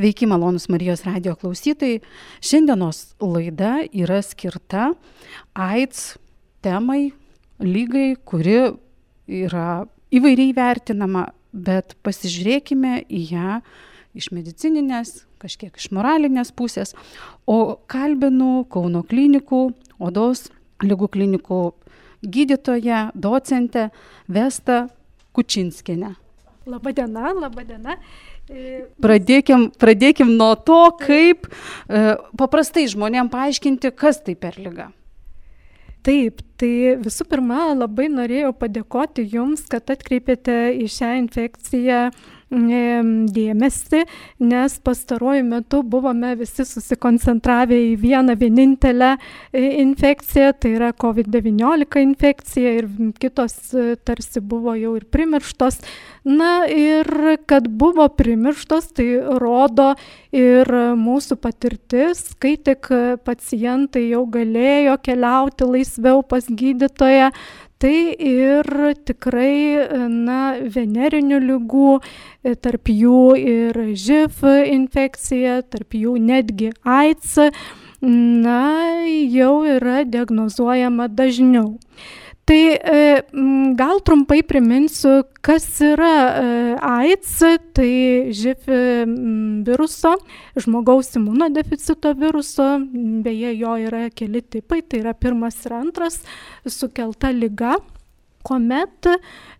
Sveiki, malonus Marijos radio klausytojai. Šiandienos laida yra skirta AIDS temai, lygai, kuri yra įvairiai vertinama, bet pasižiūrėkime į ją iš medicininės, kažkiek iš moralinės pusės. O kalbinu Kauno klinikų, odos lygų klinikų gydytoją, docentę Vestą Kučinskinę. Labadiena, labadiena. Pradėkim, pradėkim nuo to, kaip e, paprastai žmonėm paaiškinti, kas tai per lyga. Taip, tai visų pirma, labai norėjau padėkoti Jums, kad atkreipėte į šią infekciją dėmesį, nes pastaruoju metu buvome visi susikoncentravę į vieną vienintelę e, infekciją, tai yra COVID-19 infekcija ir kitos e, tarsi buvo jau ir primirštos. Na ir kad buvo primirštos, tai rodo ir mūsų patirtis, kai tik pacientai jau galėjo keliauti laisviau pas gydytoją, tai ir tikrai na venerinių ligų e, tarp jų ir živ infekcija tarp jų netgi aids na jau yra diagnozuojama dažniau Tai e, gal trumpai priminsiu, kas yra e, AIDS, tai živ e, viruso, žmogaus imunodeficito viruso, beje, jo yra keli tipai, tai yra pirmas ir antras sukelta lyga kuomet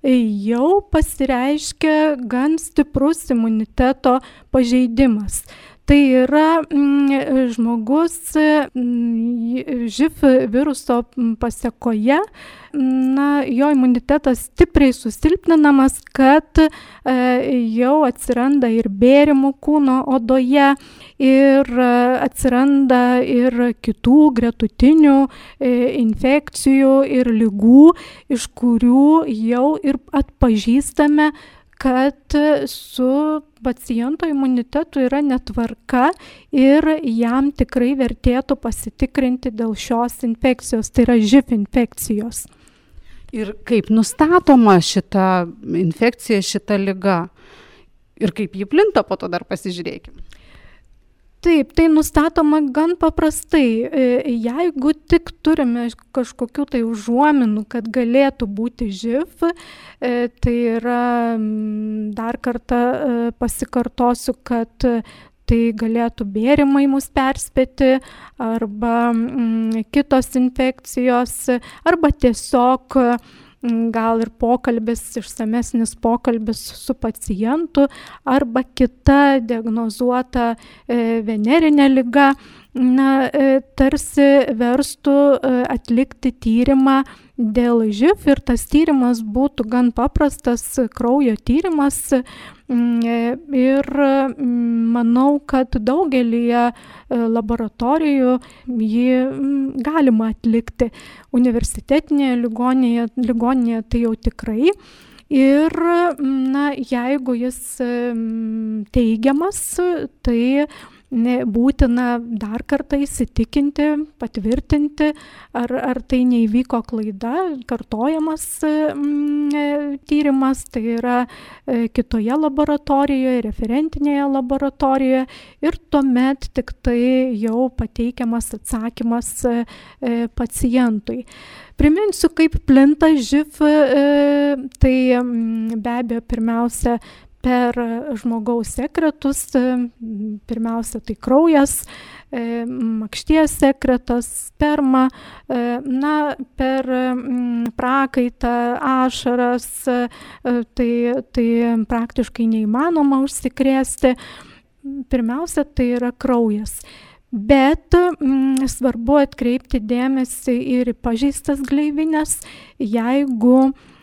jau pasireiškia gan stiprus imuniteto pažeidimas. Tai yra mm, žmogus mm, živ viruso pasiekoje na, jo imunitetas stipriai susilpninamas, kad e, jau atsiranda ir bėrimų kūno odoje, ir e, atsiranda ir kitų gretutinių e, infekcijų ir lygų, iš kurių jau ir atpažįstame, kad su paciento imunitetu yra netvarka ir jam tikrai vertėtų pasitikrinti dėl šios infekcijos, tai yra živ infekcijos. Ir kaip nustatoma šita infekcija, šita lyga? Ir kaip ji plinta, po to dar pasižiūrėkime. Taip, tai nustatoma gan paprastai. E, jeigu tik turime kažkokių tai užuominų, kad galėtų būti živ, e, tai yra dar kartą e, pasikartosiu, kad tai galėtų bėrimai mus perspėti arba kitos infekcijos arba tiesiog gal ir pokalbis, išsamesnis pokalbis su pacientu arba kita diagnozuota e, venerinė lyga, na, e, tarsi verstų e, atlikti tyrimą dėl živ ir tas tyrimas būtų gan paprastas kraujo tyrimas mm, ir mm, manau, kad daugelį e, laboratorijų jį mm, galima atlikti. Universitetinėje ligoninėje, ligoninėje tai jau tikrai. Ir, na, jeigu jis teigiamas, tai būtina dar kartą įsitikinti, patvirtinti, ar, ar tai neįvyko klaida, kartojamas mm, tyrimas, tai yra e, kitoje laboratorijoje, referentinėje laboratorijoje ir tuomet tik tai jau pateikiamas atsakymas e, e, pacientui. Priminsiu, kaip plinta živ, tai be abejo pirmiausia per žmogaus sekretus, pirmiausia tai kraujas, e, makšties sekretas, sperma, e, na, per prakaitą, ašaras, e, tai, tai praktiškai neįmanoma užsikrėsti. Pirmiausia, tai yra kraujas. Bet mm, svarbu atkreipti dėmesį ir į pažeistas gleivinės, jeigu Mm,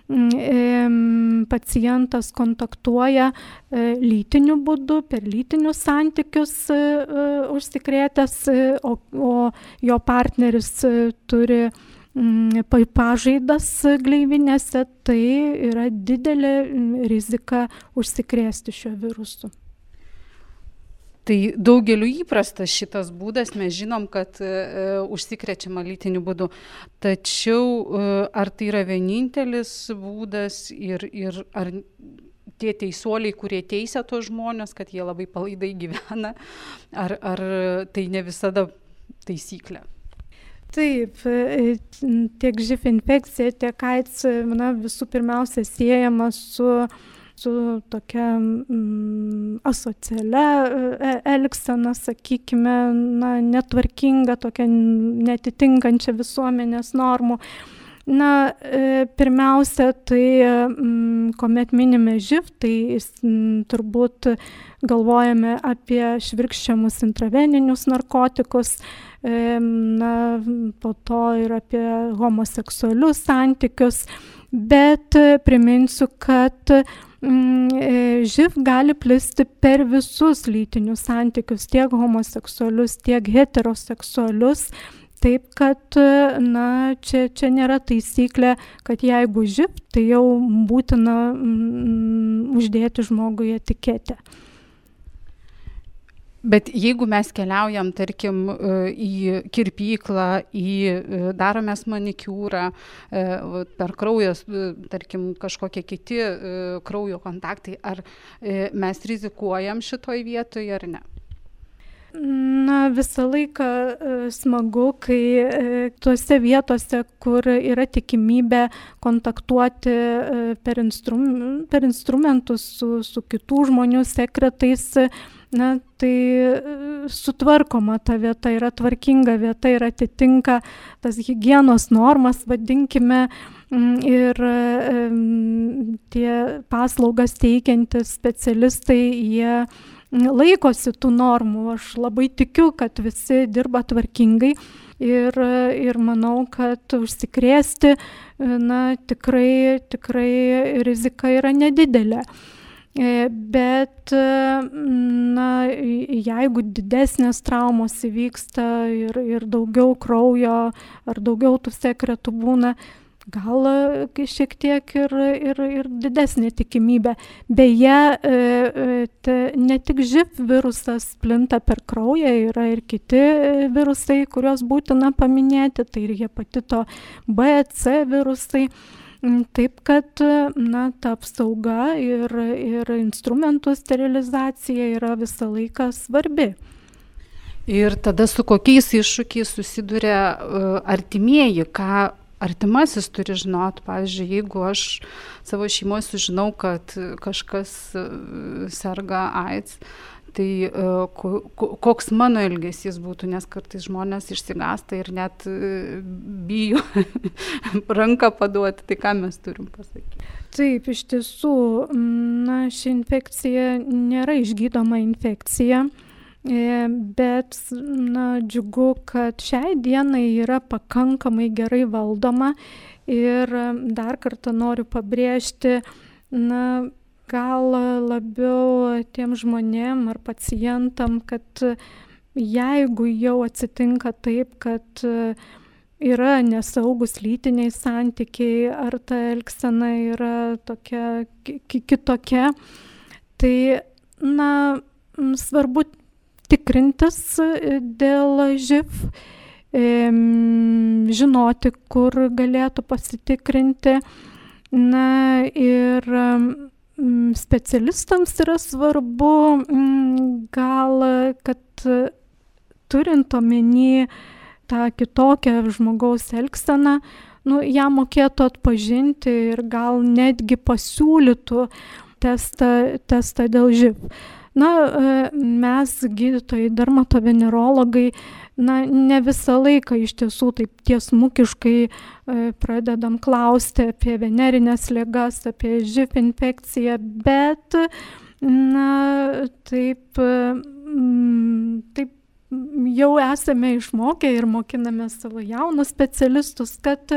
pacientas kontaktuoja e, lytiniu būdu, per lytinius santykius e, e, užsikrėtęs, o, o jo partneris turi mm, pažaidas gleivinėse, tai yra didelė rizika užsikrėsti šiuo virusu. Tai daugeliu įprastas šitas būdas, mes žinom, kad e, užsikrečiama lytiniu būdu. Tačiau e, ar tai yra vienintelis būdas ir, ir ar tie teisuoliai, kurie teisia tos žmonės, kad jie labai palaidai gyvena, ar, ar tai ne visada taisyklė? Taip, e, tiek živ infekcija, tiek AIDS, na, visų pirmiausia siejama su su tokia mm, asocialia e, elgsena, sakykime, na, netvarkinga, tokia netitinkančia visuomenės normų. Na, e, pirmiausia, tai m, kuomet minime živ, tai m, turbūt galvojame apie švirkščiamus intraveninius narkotikus, e, na, po to ir apie homoseksualius santykius, bet priminsiu, kad mm, živ gali plisti per visus lytinius santykius, tiek homoseksualius, tiek heteroseksualius. Taip kad, na, čia, čia nėra taisyklė, kad jeigu živ, tai jau būtina mm, uždėti žmogui etiketę. Bet jeigu mes keliaujam, tarkim, į kirpyklą, į daromės manikiūrą, per kraujas, tarkim, kažkokie kiti kraujo kontaktai, ar mes rizikuojam šitoj vietoje ar ne? Na, visą laiką e, smagu, kai e, tuose vietose, kur yra tikimybė kontaktuoti e, per, instrum, per instrumentus su, su kitų žmonių sekretais, na, tai sutvarkoma ta vieta, yra tvarkinga vieta ir atitinka tas hygienos normas, vadinkime, ir tie paslaugas teikiantys specialistai, jie laikosi tų normų. Aš labai tikiu, kad visi dirba tvarkingai ir, ir manau, kad užsikrėsti, na, tikrai, tikrai rizika yra nedidelė. E, bet, na, jeigu didesnės traumos įvyksta ir, ir daugiau kraujo ar daugiau tų sekretų būna, gal e, šiek tiek ir, ir, ir didesnė tikimybė. Beje, e, e, ne tik živ virusas plinta per kraują, yra ir kiti virusai, kuriuos būtina paminėti, tai ir hepatito B, C virusai. Mm, taip kad, na, ta apsauga ir, ir instrumentų sterilizacija yra visą laiką svarbi. Ir tada su kokiais iššūkiais susiduria artimieji, ką artimasis turi žinot, pavyzdžiui, jeigu aš savo šeimoje sužinau, kad kažkas e, serga AIDS, tai e, koks mano elgesys būtų, nes kartais žmonės išsigasta ir net e, bijo ranką paduoti, tai ką mes turim pasakyti. Taip, iš tiesų, na, ši infekcija nėra išgydoma infekcija. E, bet na, džiugu, kad šiai dienai yra pakankamai gerai valdoma ir dar kartą noriu pabrėžti, na, gal labiau tiem žmonėm ar pacientam, kad jeigu jau atsitinka taip, kad yra nesaugus lytiniai santykiai ar ta elgsena yra tokia kitokia, tai, na, svarbu tikrintis e, dėl živ, žinoti, kur galėtų pasitikrinti. Na ir specialistams yra svarbu gal, kad turint omeny tą kitokią žmogaus elgseną, nu, ją mokėtų atpažinti ir gal netgi pasiūlytų testą, testą dėl živ. Na, e, mes gydytojai, dermatovenerologai, na, ne visą laiką iš tiesų taip tiesmukiškai e, pradedam klausti apie venerinės ligas, apie živ infekciją, bet, na, taip, taip jau esame išmokę ir mokiname savo jaunus specialistus, kad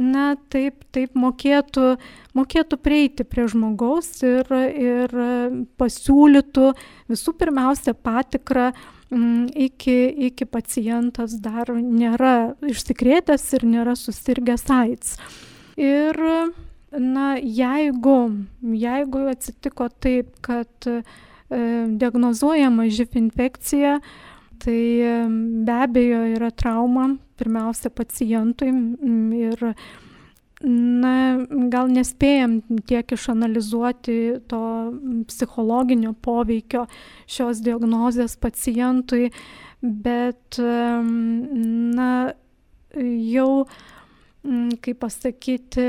na, taip, taip mokėtų, mokėtų prieiti prie žmogaus ir, ir pasiūlytų visų pirmiausia patikrą mm, iki, iki pacientas dar nėra išsikrėtęs ir nėra susirgęs AIDS. Ir na, jeigu, jeigu atsitiko taip, kad e, diagnozuojama živ infekcija, tai be abejo yra trauma pirmiausia pacientui ir na, gal nespėjom tiek išanalizuoti to psichologinio poveikio šios diagnozės pacientui, bet, na, jau, kaip pasakyti,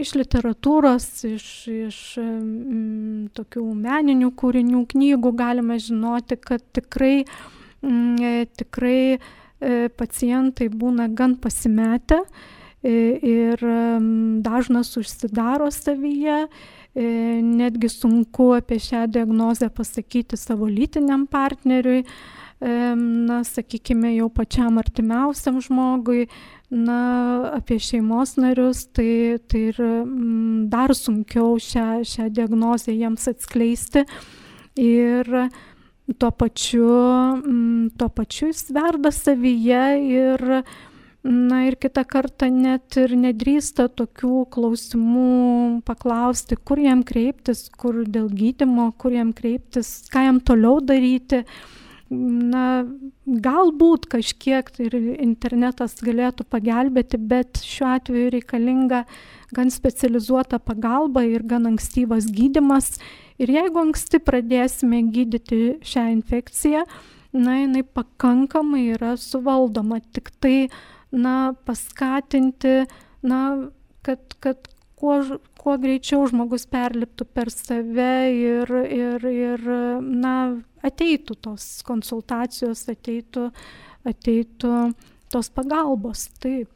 iš literatūros, iš, iš m, tokių meninių kūrinių, knygų galime žinoti, kad tikrai, m, tikrai e, pacientai būna gan pasimetę e, ir dažnas užsidaro savyje, e, netgi sunku apie šią diagnozę pasakyti savo lytiniam partneriui, na, sakykime, jau pačiam artimiausiam žmogui, na, apie šeimos narius, tai, tai ir mm, dar sunkiau šią, šią diagnozę jiems atskleisti. Ir tuo pačiu, mm, tuo pačiu jis verda savyje ir, na ir kitą kartą net ir nedrįsta tokių klausimų paklausti, kur jam kreiptis, kur dėl gydimo, kur jam kreiptis, ką jam toliau daryti na, galbūt kažkiek tai ir internetas galėtų pagelbėti, bet šiuo atveju reikalinga gan specializuota pagalba ir gan ankstyvas gydimas. Ir jeigu anksti pradėsime gydyti šią infekciją, na, jinai pakankamai yra suvaldoma. Tik tai, na, paskatinti, na, kad, kad kuo, kuo greičiau žmogus perliptų per save ir, ir, ir na, ateitų tos konsultacijos, ateitų, ateitų tos pagalbos. Taip.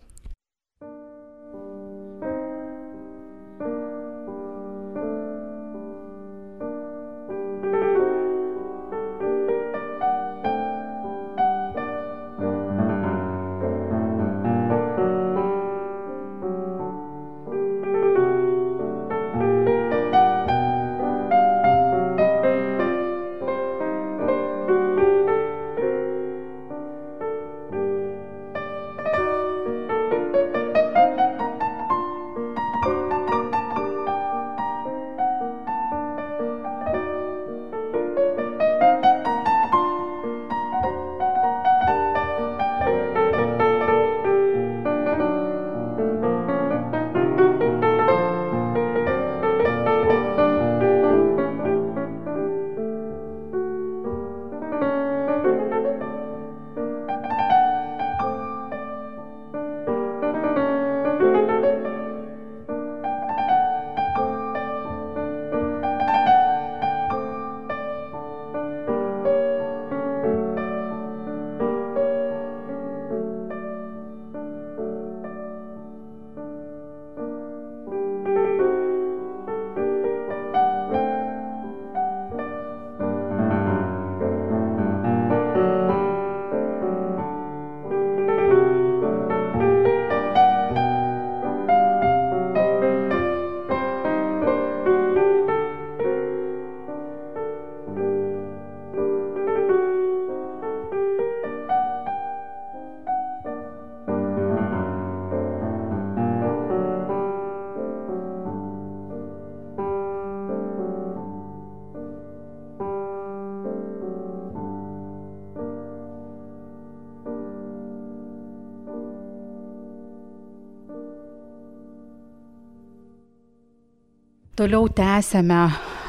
Toliau tęsėme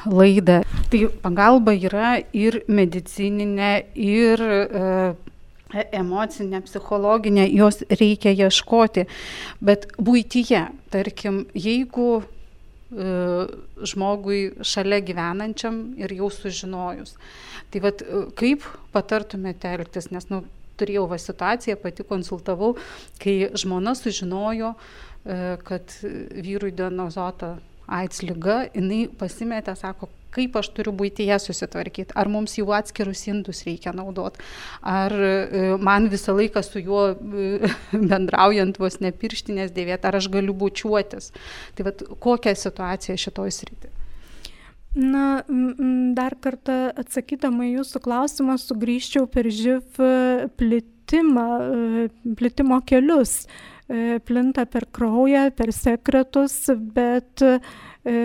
laidą. Tai pagalba yra ir medicininė, ir e, emocinė, psichologinė, jos reikia ieškoti. Bet būtyje, tarkim, jeigu e, žmogui šalia gyvenančiam ir jau sužinojus, tai vad kaip patartumėte elgtis, nes nu, turėjau va situaciją, pati konsultavau, kai žmona sužinojo, e, kad vyrui diagnozuota AIDS lyga, jinai pasimetė, sako, kaip aš turiu būtyje susitvarkyti, ar mums jau atskirus indus reikia naudoti, ar e, man visą laiką su juo e, bendraujant vos nepirštinės dėvėti, ar aš galiu bučiuotis. Tai vad kokia situacija šitoj srity? Na, dar kartą atsakydama jūsų klausimą, sugrįžčiau per živ plitimą, e, plitimo kelius. E, plinta per kraują, per sekretus, bet e,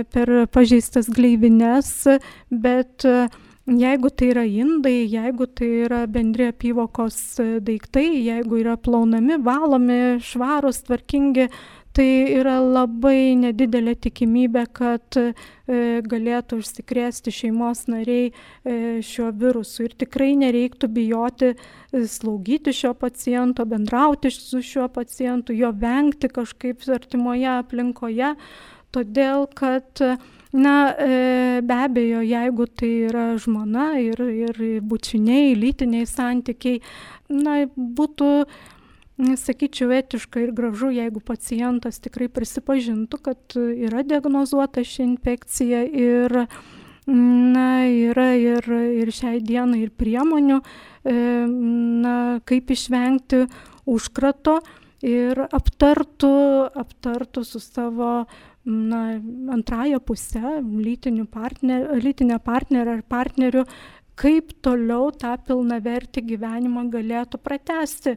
per pažeistas gleivines, bet e, jeigu tai yra indai, jeigu tai yra bendri apyvokos daiktai, jeigu yra plaunami, valomi, švarus, tvarkingi, tai yra labai nedidelė tikimybė, kad e, galėtų užsikrėsti šeimos nariai e, šiuo virusu. Ir tikrai nereiktų bijoti e, slaugyti šio paciento, bendrauti su šiuo pacientu, jo vengti kažkaip artimoje aplinkoje, todėl kad Na, be abejo, jeigu tai yra žmona ir, ir bučiniai, lytiniai santykiai, na, būtų sakyčiau, etiška ir gražu, jeigu pacientas tikrai prisipažintų, kad yra diagnozuota ši infekcija ir na, yra ir, ir šiai dienai ir priemonių, e, na, kaip išvengti užkrato ir aptartų, aptartų su savo na, antrąją pusę, partner, lytinę partnerę ar partnerių, kaip toliau tą pilnavertį gyvenimą galėtų pratesti.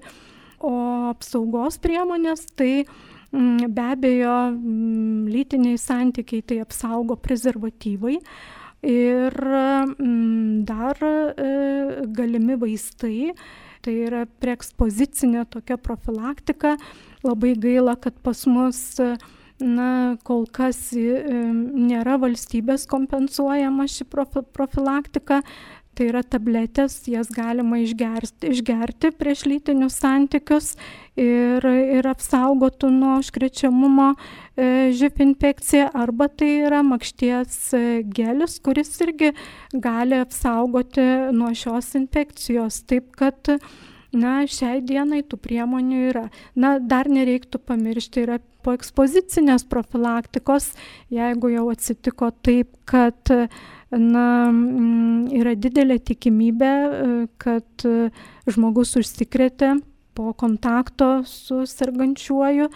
O apsaugos priemonės tai mm, be abejo mm, lytiniai santykiai tai apsaugo prezervatyvai. Ir mm, dar e, galimi vaistai, tai yra preekspozicinė tokia profilaktika. Labai gaila, kad pas mus na, kol kas e, nėra valstybės kompensuojama ši profilaktika, tai yra tabletės, jas galima išgerti, išgerti prieš lytinius santykius ir, ir apsaugotų nuo užkrečiamumo e, živ infekcija, arba tai yra makšties e, gelis, kuris irgi gali apsaugoti nuo šios infekcijos. Taip kad Na, šiai dienai tų priemonių yra. Na, dar nereiktų pamiršti, yra po ekspozicinės profilaktikos, jeigu jau atsitiko taip, kad na, mm, yra didelė tikimybė, e, kad e, žmogus užsikrėtė po kontakto su sergančiuoju,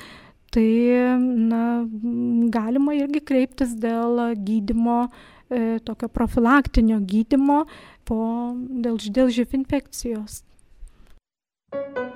tai na, galima irgi kreiptis dėl gydimo, e, tokio profilaktinio gydimo po, dėl, dėl živ infekcijos. thank you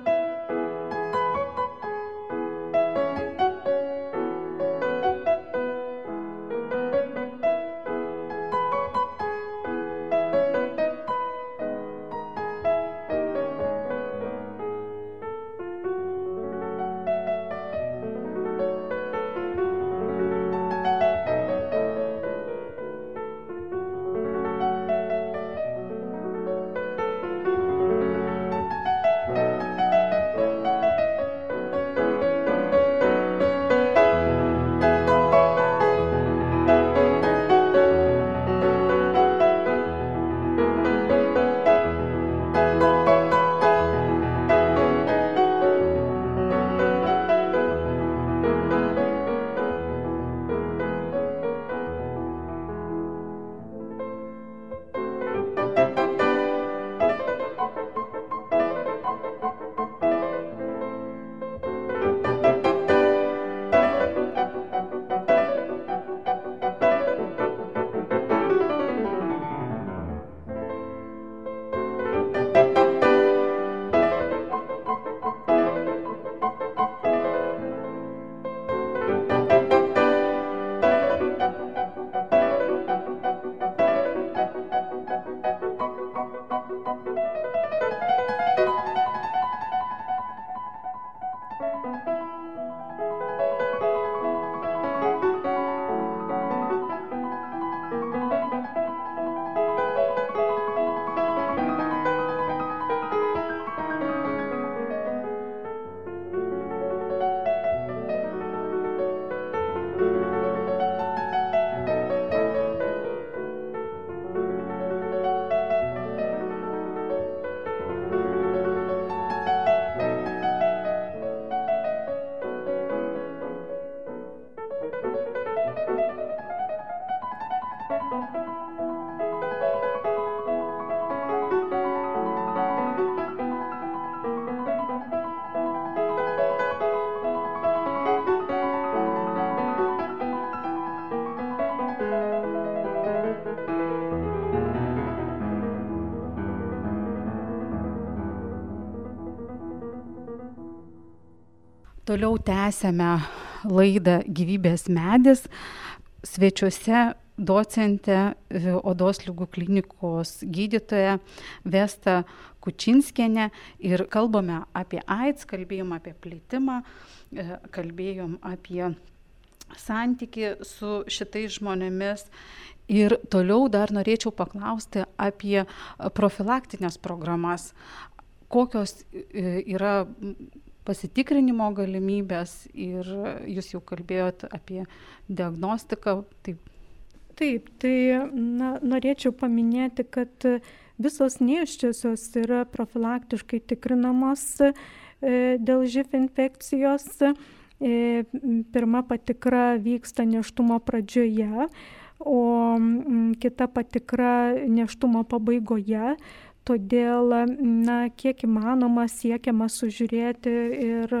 Toliau tęsėme laidą Gyvybės medis. Svečiuose docentė, e, odos lygų klinikos gydytoja Vesta Kučinskienė ir kalbame apie AIDS, kalbėjom apie plitimą, e, kalbėjom apie santyki su šitais žmonėmis. Ir toliau dar norėčiau paklausti apie profilaktinės programas. Kokios yra pasitikrinimo galimybės ir jūs jau kalbėjot apie diagnostiką. Taip, Taip tai na, norėčiau paminėti, kad visos neiščiosios yra profilaktiškai tikrinamos e, dėl živ infekcijos. E, pirma patikra vyksta neštumo pradžioje, o kita patikra neštumo pabaigoje todėl na kiek įmanoma siekiama sužiūrėti ir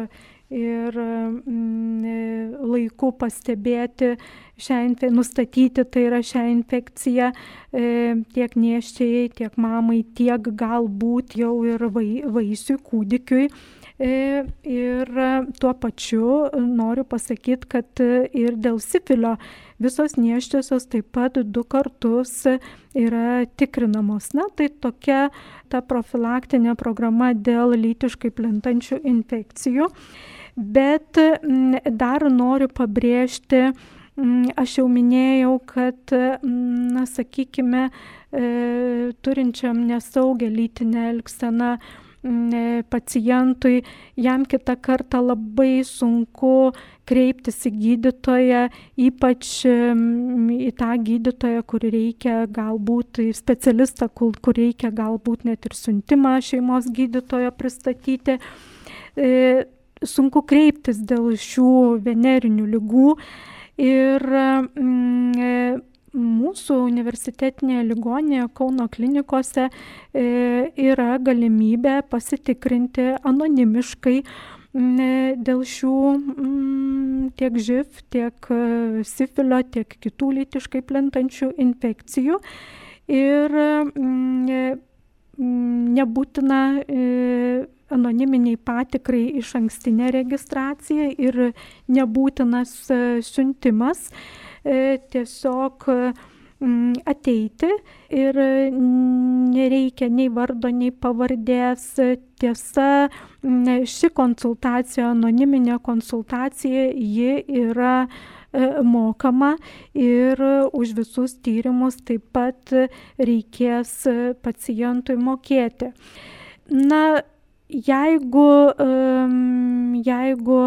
ir mm, laiku pastebėti šią infekciją, nustatyti tai yra šią infekciją e, tiek nieščiai, tiek mamai, tiek galbūt jau ir vai, vaisiui, kūdikiui. E, ir tuo pačiu noriu pasakyti, kad ir dėl sifilio visos nieščiosios taip pat du kartus yra tikrinamos. Na, tai tokia ta profilaktinė programa dėl lytiškai plintančių infekcijų. Bet dar noriu pabrėžti, aš jau minėjau, kad, na, sakykime, e, turinčiam nesaugę lytinę elgseną E, pacientui, jam kitą kartą labai sunku kreiptis į gydytoją, ypač į tą gydytoją, kur reikia galbūt specialistą, kur, reikia galbūt net ir siuntimą šeimos gydytojo pristatyti. E, sunku kreiptis dėl šių venerinių lygų ir mm, mūsų universitetinėje ligoninėje Kauno klinikose e, yra galimybė pasitikrinti anonimiškai dėl šių tiek živ, tiek e, sifilio, tiek kitų lytiškai plintančių infekcijų. Ir nebūtina e, anoniminiai patikrai iš ankstinė registracija ir nebūtinas siuntimas. E, tiesiog mm, ateiti ir nereikia nei vardo, nei pavardės. Tiesa, ši konsultacija, anoniminė konsultacija, ji yra e, mokama ir už visus tyrimus taip pat reikės pacientui mokėti. Na, jeigu, jeigu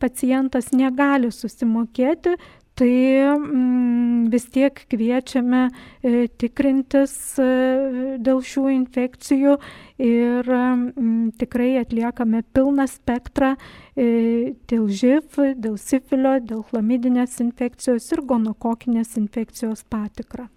pacientas negali susimokėti, tai mm, vis tiek kviečiame e, tikrintis e, dėl šių infekcijų ir mm, tikrai atliekame pilną spektrą e, dėl živ, dėl sifilio, dėl chlamidinės infekcijos ir gonokokinės infekcijos patikrą.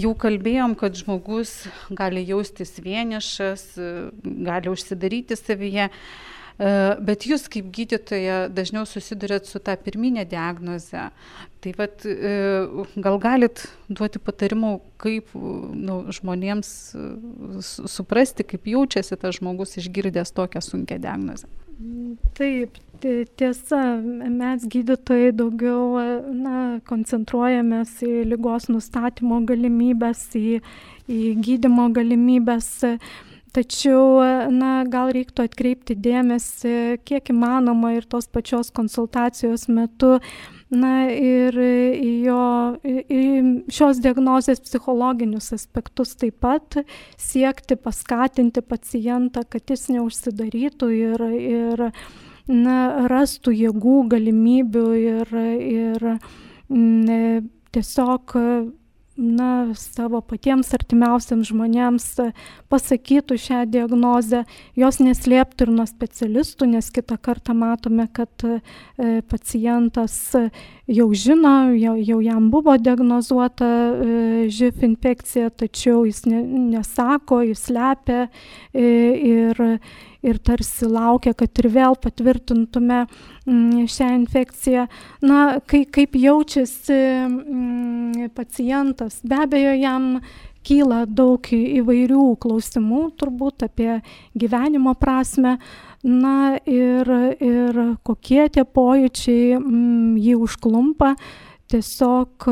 Jau kalbėjom, kad žmogus gali jaustis vienišas, gali užsidaryti savyje. Bet jūs kaip gydytoja dažniau susidurėt su tą pirminę diagnozę. Tai vat, gal galit duoti patarimų, kaip nu, žmonėms suprasti, kaip jaučiasi tas žmogus išgirdęs tokią sunkę diagnozę. Taip, tiesa, mes gydytojai daugiau na, koncentruojamės į lygos nustatymo galimybės, į, į gydimo galimybės. Tačiau, na, gal reiktų atkreipti dėmesį, kiek įmanoma ir tos pačios konsultacijos metu na ir jo šios diagnozės psichologinius aspektus taip pat siekti paskatinti pacientą, kad jis neužsidarytų ir, ir na, rastų jėgų, galimybių ir, ir ne, tiesiog na, savo patiems artimiausiams žmonėms pasakytų šią diagnozę, jos neslėptų ir nuo specialistų, nes kitą kartą matome, kad e, pacientas jau žino, jau, jau jam buvo diagnozuota e, živ infekcija, tačiau jis ne, nesako, jis lepia e, ir, ir tarsi laukia, kad ir vėl patvirtintume mm, šią infekciją. Na, kai, kaip jaučiasi mm, pacientas, be abejo, jam kyla daug įvairių klausimų turbūt apie gyvenimo prasme. Na ir, ir kokie tie pojūčiai mm, jį užklumpa. Tiesiog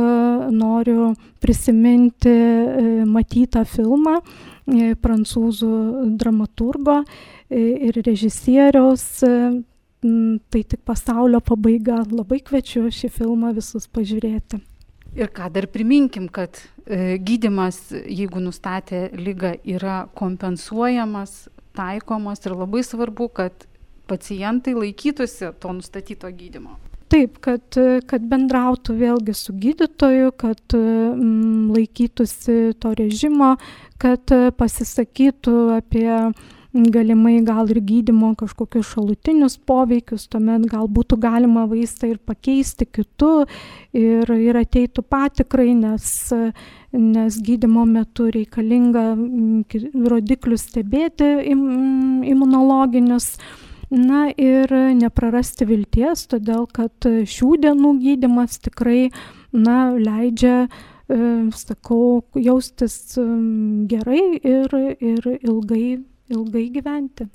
noriu prisiminti e, matytą filmą e, prancūzų dramaturgo ir režisieriaus. E, tai tik pasaulio pabaiga. Labai kviečiu šį filmą visus pažiūrėti. Ir ką dar priminkim, kad e, gydimas, jeigu nustatė lygą, yra kompensuojamas, taikomas ir labai svarbu, kad pacientai laikytųsi to nustatyto gydimo. Taip, kad, kad bendrautų vėlgi su gydytoju, kad mm, laikytųsi to režimo, kad pasisakytų apie galimai gal ir gydymo kažkokius šalutinius poveikius, tuomet gal būtų galima vaistą ir pakeisti kitu ir, ir ateitų patikrai, nes, nes gydymo metu reikalinga rodiklius stebėti im, imunologinius. Na ir neprarasti vilties, todėl kad šių dienų gydimas tikrai na, leidžia sakau, jaustis gerai ir, ir ilgai ilgai gyventi.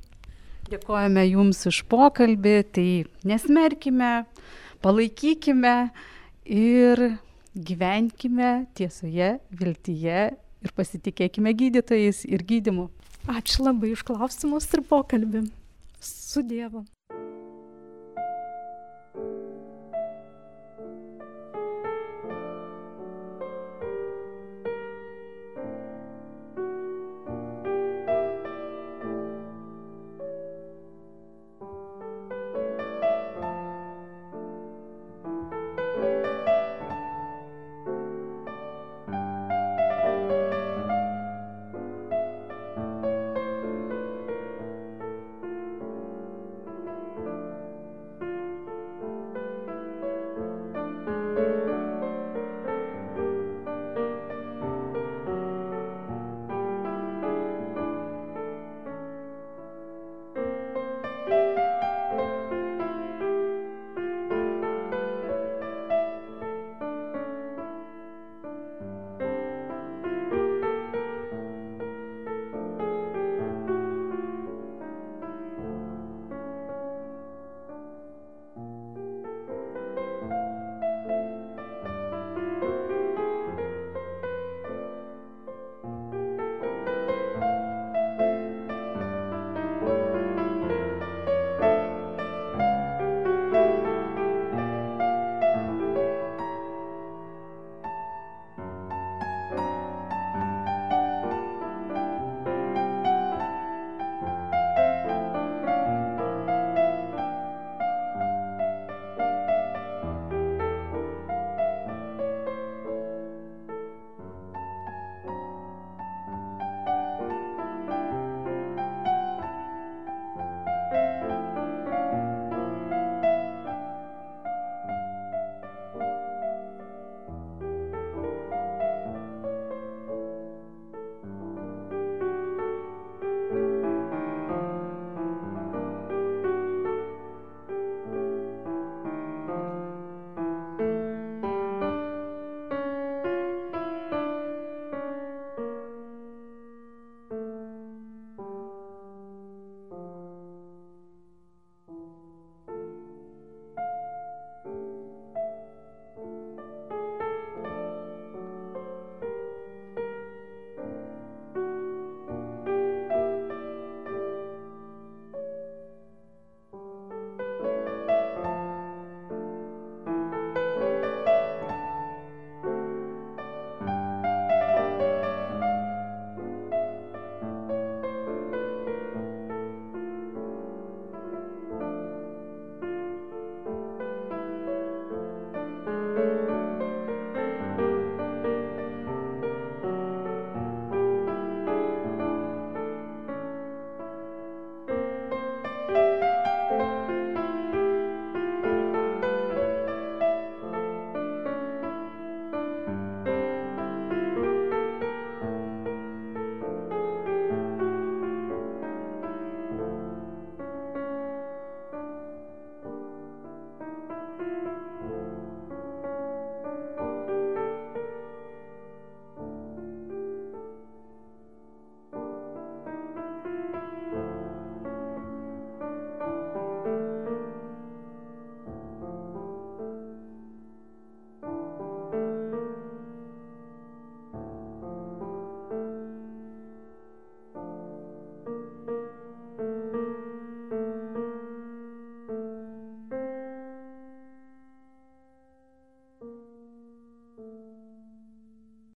Dėkojame Jums už pokalbį, tai nesmerkime, palaikykime ir gyvenkime tiesoje, viltyje ir pasitikėkime gydytojais ir gydimu. Ačiū labai iš klausimus ir pokalbį. Su Dievu.